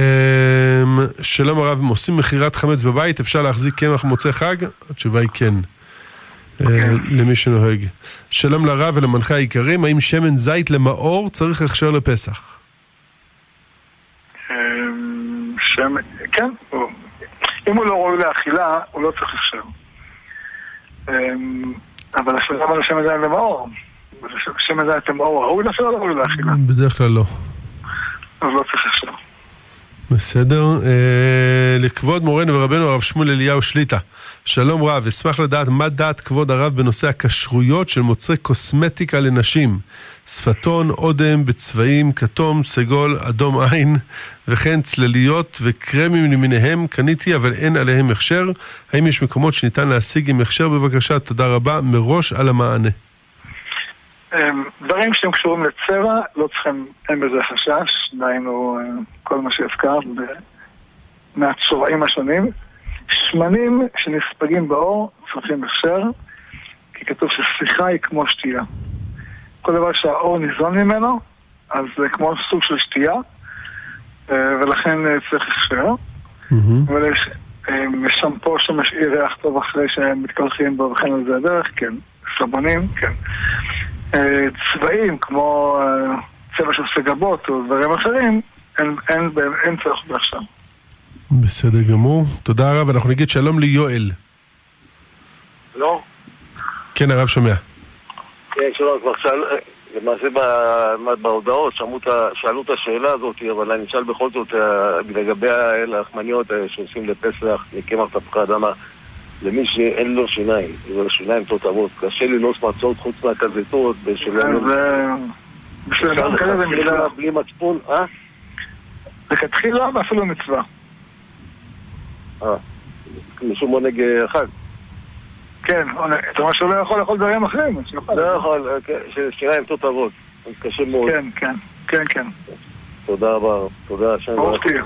Speaker 1: שלום הרב, אם עושים מכירת חמץ בבית, אפשר להחזיק קמח מוצא חג? התשובה היא כן. אה, למי שנוהג. שלום לרב ולמנחה היקרים, האם שמן זית למאור צריך הכשר לפסח?
Speaker 2: אה, שם, כן, אם הוא לא ראוי לאכילה, הוא לא צריך הכשר. אה, אבל השאלה מה זה שמן זית למאור? שמן זית למאור ראוי לאכילה לא ראוי לאכילה?
Speaker 1: בדרך כלל לא.
Speaker 2: אז לא צריך הכשר.
Speaker 1: בסדר. אה, לכבוד מורנו ורבנו הרב שמואל אליהו שליטה. שלום רב, אשמח לדעת מה דעת כבוד הרב בנושא הכשרויות של מוצרי קוסמטיקה לנשים. שפתון, אודם בצבעים כתום, סגול, אדום עין, וכן צלליות וקרמים למיניהם קניתי אבל אין עליהם הכשר. האם יש מקומות שניתן להשיג עם הכשר בבקשה? תודה רבה מראש על המענה.
Speaker 2: אמ, דברים שהם קשורים לצבע, לא צריכים, אין בזה חשש, דהיינו אה, כל מה שהזכרת ב- מהצורעים השונים. שמנים שנספגים באור צריכים הכשר, כי כתוב ששיחה היא כמו שתייה. כל דבר שהאור ניזון ממנו, אז זה כמו סוג של שתייה, אה, ולכן אה, צריך הכשר. אבל יש שמפו שמשאיר ריח טוב אחרי שהם מתקלחים בו וכן על זה הדרך, כן. סבונים, כן. אה, צבעים כמו אה, צבע של סגבות או דברים אחרים, אין, אין, אין, אין צורך בעכשיו.
Speaker 1: בסדר גמור. תודה רב, אנחנו נגיד שלום ליואל.
Speaker 6: לא?
Speaker 1: כן, הרב שומע.
Speaker 6: כן, שלום, כבר שאל... למעשה ב- בהודעות שאלו את השאלה הזאת, אבל אני אשאל בכל זאת אה, לגבי הלחמניות אה, שעושים לפסח מקמח תפוחי אדמה למי שאין לו שיניים, או שיניים תותבות, קשה ללעוס מצות חוץ מהכזיתות.
Speaker 2: אז אה, בשביל אדם כזה זה מצווה.
Speaker 6: בלי מצפון, אה?
Speaker 2: לכתחילה ואפילו מצווה.
Speaker 6: אה. משום עונג אה, חג.
Speaker 2: כן, אתה אומר שהוא לא יכול לאכול דברים אחרים.
Speaker 6: לא יכול, אה, כן, שיניים תותבות. קשה מאוד.
Speaker 2: כן, כן, כן, כן.
Speaker 6: תודה רבה, תודה, השם
Speaker 2: ברוך
Speaker 6: יברך.
Speaker 2: תהיה.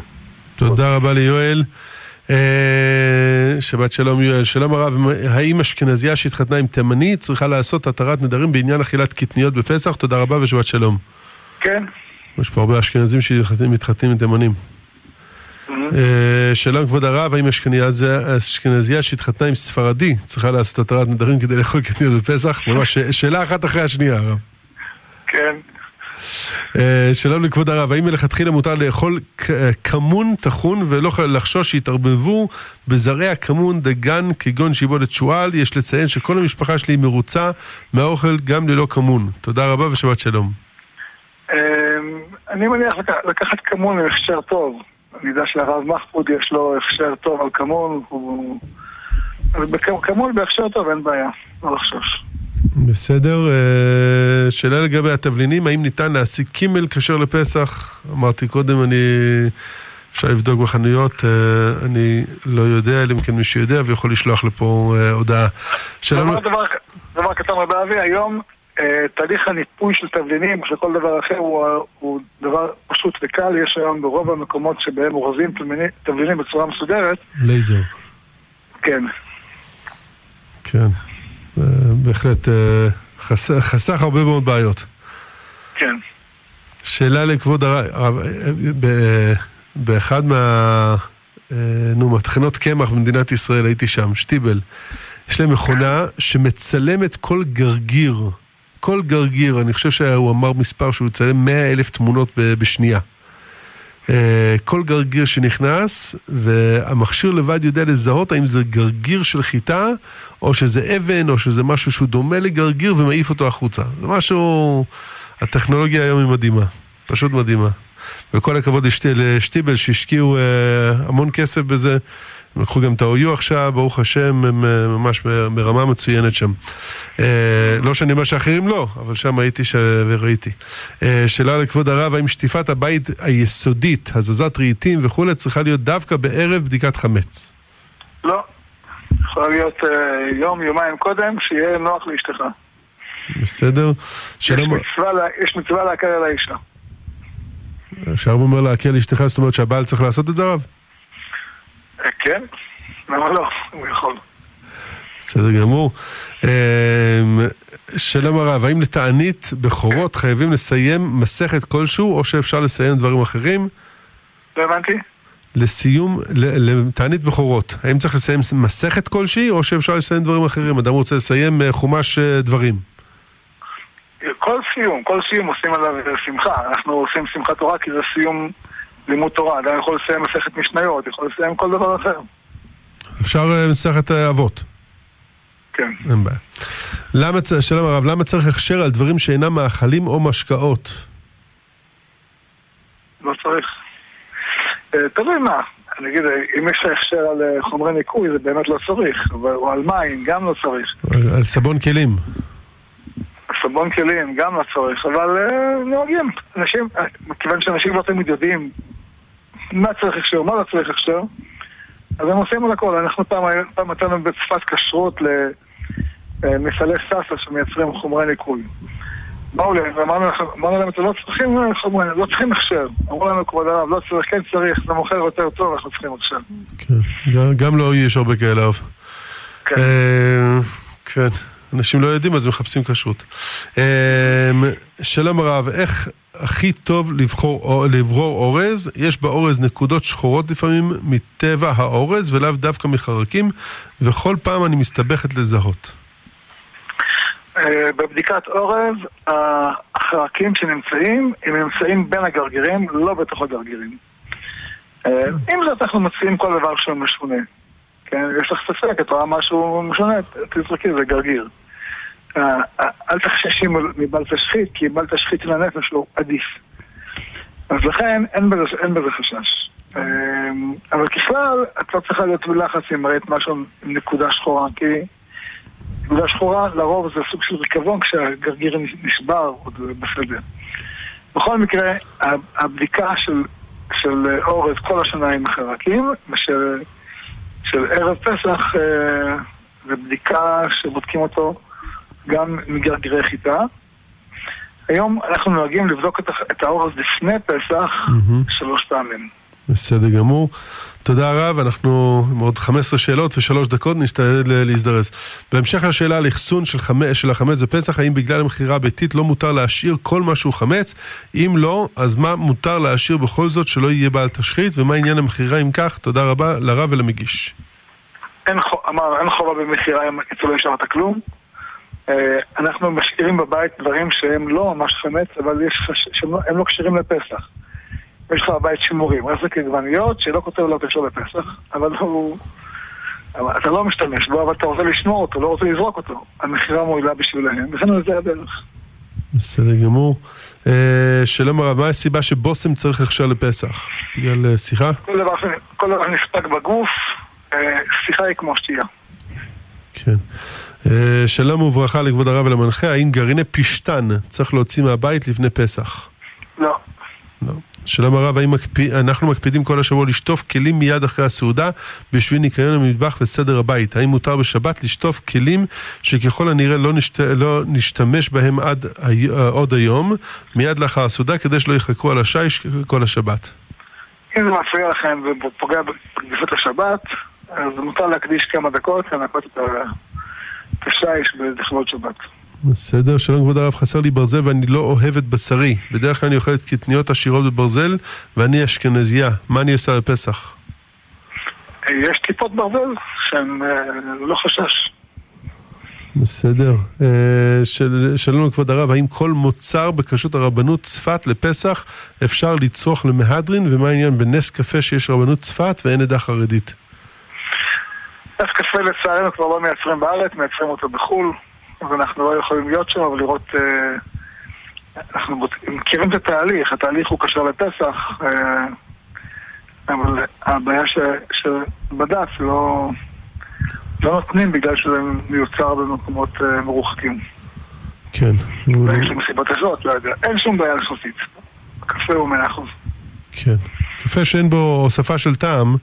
Speaker 1: תודה רבה ליואל. אה, שבת שלום יואל. שלום הרב, האם אשכנזייה שהתחתנה עם תימני צריכה לעשות התרת נדרים בעניין אכילת קטניות בפסח? תודה רבה ושבת שלום.
Speaker 2: כן.
Speaker 1: יש פה הרבה אשכנזים שמתחתנים עם תימנים. אה, שלום כבוד הרב, האם אשכנזייה- אשכנזייה שהתחתנה עם ספרדי צריכה לעשות התרת נדרים כדי לאכול קטניות בפסח? ממש שאלה אחת אחרי השנייה הרב.
Speaker 2: כן.
Speaker 1: אה, שלום לכבוד הרב, האם מלכתחילה מותר לאכול אה, כמון טחון ולא לחשוש שיתערבבו בזרעי הכמון דגן כגון שיבולת שועל? יש לציין שכל המשפחה שלי מרוצה מהאוכל גם ללא כמון. תודה רבה ושבת שלום.
Speaker 2: אמ, אני מניח לק- לקחת כמון עם הכשר טוב. אני יודע שלרב מחפוד יש לו הכשר טוב על כמון, הוא... כמון בהכשר טוב אין בעיה, לא לחשוש.
Speaker 1: בסדר, אה, שאלה לגבי התבלינים, האם ניתן להשיג קימל כשר לפסח? אמרתי קודם, אני... אפשר לבדוק בחנויות, אה, אני לא יודע, אלא אם כן מישהו יודע ויכול לשלוח לפה אה, הודעה. שלום,
Speaker 2: דבר, דבר, קטן רבי אבי, היום תהליך הניפוי של תבלינים, של כל דבר אחר, הוא, הוא דבר פשוט וקל. יש היום ברוב המקומות שבהם אורזים תבלינים- בצורה מסודרת,
Speaker 1: לייזר.
Speaker 2: כן.
Speaker 1: כן, בהחלט אה, חס- חסך הרבה מאוד בעיות.
Speaker 2: כן.
Speaker 1: שאלה לכבוד הרב, באחד מה... אה, נו, מטחנות קמח במדינת ישראל, הייתי שם, שטיבל. יש להם מכונה שמצלמת כל גרגיר. כל גרגיר, אני חושב שהוא אמר מספר שהוא יצלם 100 אלף תמונות בשנייה. אה, כל גרגיר שנכנס, והמכשיר לבד יודע לזהות האם זה גרגיר של חיטה, או שזה אבן, או שזה משהו שהוא דומה לגרגיר ומעיף אותו החוצה. זה משהו... הטכנולוגיה היום היא מדהימה, פשוט מדהימה. וכל הכבוד לשטיבל שהשקיעו אה, המון כסף בזה. הם לקחו גם את ה-OU עכשיו, ברוך השם, הם אה, ממש ברמה מצוינת שם. אה, לא שאני אומר שאחרים לא, אבל שם הייתי ש... וראיתי. אה, שאלה לכבוד הרב, האם שטיפת הבית היסודית, הזזת רהיטים וכולי, צריכה להיות דווקא בערב בדיקת חמץ?
Speaker 2: לא. יכולה להיות יום, יומיים קודם, שיהיה נוח לאשתך.
Speaker 1: בסדר?
Speaker 2: יש
Speaker 1: שלום,
Speaker 2: מצווה, לה- יש מצווה להקל על האישה.
Speaker 1: שהרב אומר להקל אשתך, זאת אומרת שהבעל צריך לעשות את זה הרב?
Speaker 2: אה, כן? למה לא? הוא יכול.
Speaker 1: בסדר גמור. אמ, שלום הרב, האם לתענית בכורות חייבים לסיים מסכת כלשהו, או שאפשר לסיים דברים אחרים?
Speaker 2: לא הבנתי?
Speaker 1: לסיום, לתענית בכורות, האם צריך לסיים מסכת כלשהי, או שאפשר לסיים דברים אחרים? אדם רוצה לסיים אה, חומש אה, דברים.
Speaker 2: כל סיום, כל סיום עושים עליו שמחה. אנחנו עושים שמחת תורה כי זה סיום לימוד תורה. אדם יכול לסיים מסכת משניות, יכול לסיים כל דבר אחר.
Speaker 1: אפשר אה, מסכת אה, אבות,
Speaker 2: כן.
Speaker 1: אין בעיה. למה, שלום הרב, למה צריך הכשר על דברים שאינם מאכלים או משקאות?
Speaker 2: לא צריך. אה, תלוי מה. נגיד, אם יש הכשר על חומרי ניקוי, זה באמת לא צריך, או על מים, גם לא צריך.
Speaker 1: על- סבון כלים.
Speaker 2: סבון כלים, גם לא צריך, אבל נוהגים. אנשים, מכיוון שאנשים לא תמיד יודעים מה צריך הכשר, מה לא צריך הכשר, אז הם עושים על הכל. אנחנו פעם, פעם נתנו בצפת כשרות למפעלי סאסא שמייצרים חומרי ניקוי. באו להם ואמרנו להם, אתם לא צריכים אה, חומרי, לא צריכים הכשר. אמרו לנו, כבוד הרב, לא צריך, כן צריך, זה מוכר יותר טוב, אנחנו צריכים הכשר.
Speaker 1: כן. גם- לא יש הרבה כאלה.
Speaker 2: כן.
Speaker 1: אה, כן. אנשים לא יודעים אז מחפשים כשרות. אה, שלום הרב, איך הכי טוב לבחור, לברור אורז? יש באורז נקודות שחורות לפעמים מטבע האורז ולאו דווקא מחרקים, וכל פעם אני מסתבכת לזהות.
Speaker 2: אה, בבדיקת אורז, החרקים שנמצאים, הם נמצאים בין הגרגירים, לא בתוך הגרגירים. אה, עם זאת, אנחנו מציעים כל דבר שהוא משונה. כן, יש לך ספק, את רואה משהו משונה, תזרקי, זה גרגיר. אל תחששי מבל תשחית, כי בל תשחית לנפש הוא עדיף. אז לכן, אין בזה, אין בזה חשש. אה, אבל ככלל, את לא צריכה להיות בלחץ אם ראית משהו עם נקודה שחורה, כי נקודה שחורה לרוב זה סוג של ריקבון כשהגרגיר נשבר, עוד בסדר. בכל מקרה, הבדיקה של, של אורז כל השנה עם החרקים, ושל של ערב פסח אה, זה בדיקה שבודקים אותו גם מגרגירי חיטה. היום אנחנו נוהגים לבדוק את, ה- את האורז לפני פסח
Speaker 1: מהמם.
Speaker 2: שלוש פעמים.
Speaker 1: בסדר גמור. תודה רב, אנחנו עם עוד 15 שאלות ושלוש דקות נשתדל להזדרז. בהמשך לשאלה על אחסון של, חמ... של החמץ בפסח, האם בגלל המכירה הביתית לא מותר להשאיר כל מה שהוא חמץ? אם לא, אז מה מותר להשאיר בכל זאת שלא יהיה בעל תשחית? ומה עניין המכירה אם כך? תודה רבה לרב ולמגיש.
Speaker 2: אין, חו- אמר, אין חובה במכירה אם אצלו לא השארת כלום. אה, אנחנו משאירים בבית דברים שהם לא ממש חמץ, אבל יש, חש- שהם לא, הם לא כשרים לפסח. יש לך בבית שימורים, רסק עגבניות שלא כותב לו קשור לפסח, אבל הוא... אבל אתה לא משתמש בו, אבל אתה רוצה לשמור אותו, לא רוצה לזרוק אותו. המכירה מועילה בשבילהם, וכן זה הדרך.
Speaker 1: בסדר גמור. אה, שלום הרב, מה הסיבה שבושם צריך הכשר לפסח? בגלל אה, שיחה?
Speaker 2: כל דבר, ש- כל דבר נספק בגוף, שיחה היא כמו שתייה.
Speaker 1: כן. אה, שלום וברכה לכבוד הרב ולמנחה, האם גרעיני פשתן צריך להוציא מהבית לפני פסח?
Speaker 2: לא.
Speaker 1: לא. שלום הרב, האם מקפיא, אנחנו מקפידים כל השבוע לשטוף כלים מיד אחרי הסעודה בשביל ניקיון המטבח וסדר הבית? האם מותר בשבת לשטוף כלים שככל הנראה לא, נשת, לא נשתמש בהם עד אה, עוד היום, מיד לאחר הסעודה, כדי שלא יחקרו על השיש כל השבת?
Speaker 2: אם זה מפריע לכם ופוגע בקדיפות השבת, אז מותר להקדיש כמה דקות לנקות את השיש לכבוד שבת.
Speaker 1: בסדר, שלום כבוד הרב, חסר לי ברזל ואני לא אוהבת בשרי. בדרך כלל אני אוכלת קטניות עשירות בברזל ואני אשכנזייה. מה אני עושה בפסח?
Speaker 2: יש טיפות ברזל שהן אה, לא חשש.
Speaker 1: בסדר. אה, של, שלום כבוד הרב, האם כל מוצר בכשרות הרבנות צפת לפסח אפשר לצרוך למהדרין? ומה העניין בנס קפה שיש רבנות צפת ואין עדה חרדית?
Speaker 2: נס קפה לצערנו כבר לא מייצרים בארץ, מייצרים אותו בחו"ל, אז אנחנו לא יכולים להיות שם ולראות... אה, אנחנו מכירים את התהליך, התהליך הוא קשר לפסח, אה, אבל הבעיה ש- שבדף לא, לא נותנים בגלל שזה מיוצר במקומות אה, מרוחקים.
Speaker 1: כן.
Speaker 2: ויש לי מסיבות הזאת, לא יודע. אין שום בעיה יחסית. הקפה הוא מאה אחוז.
Speaker 1: כן. קפה שאין בו הוספה של טעם,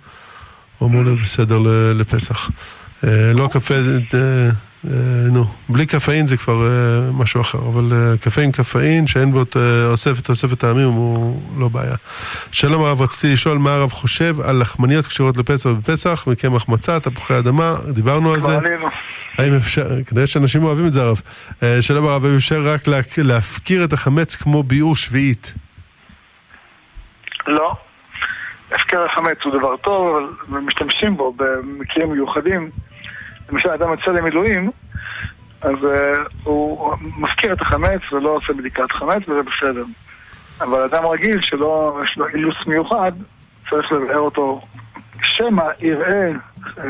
Speaker 1: הוא אמור להיות בסדר לפסח. אה, לא קפה, אה, אה, נו, בלי קפאין זה כבר משהו אחר, אבל עם קפאין שאין בו אוספת תוספת טעמים הוא לא בעיה. שלום הרב, רציתי לשאול מה הרב חושב על לחמניות קשורות לפסח בפסח, מקמח מצה, תפוחי אדמה, דיברנו על זה. האם אפשר, כנראה שאנשים אוהבים את זה הרב. שלום הרב, האם אפשר רק לה- להפקיר את החמץ כמו ביעור שביעית?
Speaker 2: לא. הפקר החמץ הוא דבר טוב, אבל משתמשים בו במקרים מיוחדים. למשל, אדם יוצא למילואים, אז uh, הוא מפקיר את החמץ ולא עושה בדיקת חמץ, וזה בסדר. אבל אדם רגיל שלא, יש לו אילוץ מיוחד, צריך לבאר אותו שמא יראה, uh,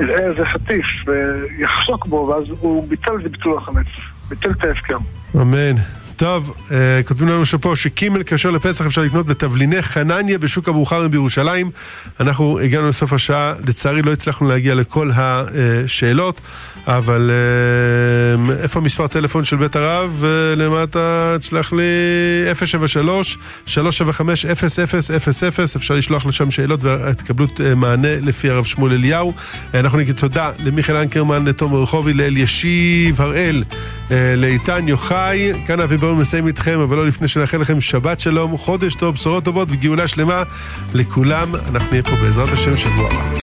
Speaker 2: יראה איזה חטיף ויחשוק בו, ואז הוא ביטל את ביטול החמץ. ביטל את ההפקר.
Speaker 1: אמן. טוב, אה, כותבים לנו שפה שקימל כשר לפסח אפשר לקנות בתבליני חנניה בשוק הבוכרים בירושלים. אנחנו הגענו לסוף השעה, לצערי לא הצלחנו להגיע לכל השאלות, אבל אה, איפה מספר טלפון של בית הרב? אה, למטה תשלח לי 073-375-0000, אפשר לשלוח לשם שאלות ותקבלו אה, מענה לפי הרב שמואל אליהו. אה, אנחנו נגיד תודה למיכאל אנקרמן, לתומר רחובי, לאלישיב הראל, לאיתן יוחאי. כאן אבי ברון מסיים איתכם, אבל לא לפני שנאחל לכם שבת שלום, חודש טוב, בשורות טובות וגאולה שלמה לכולם. אנחנו נהיה פה בעזרת השם שבוע הבא.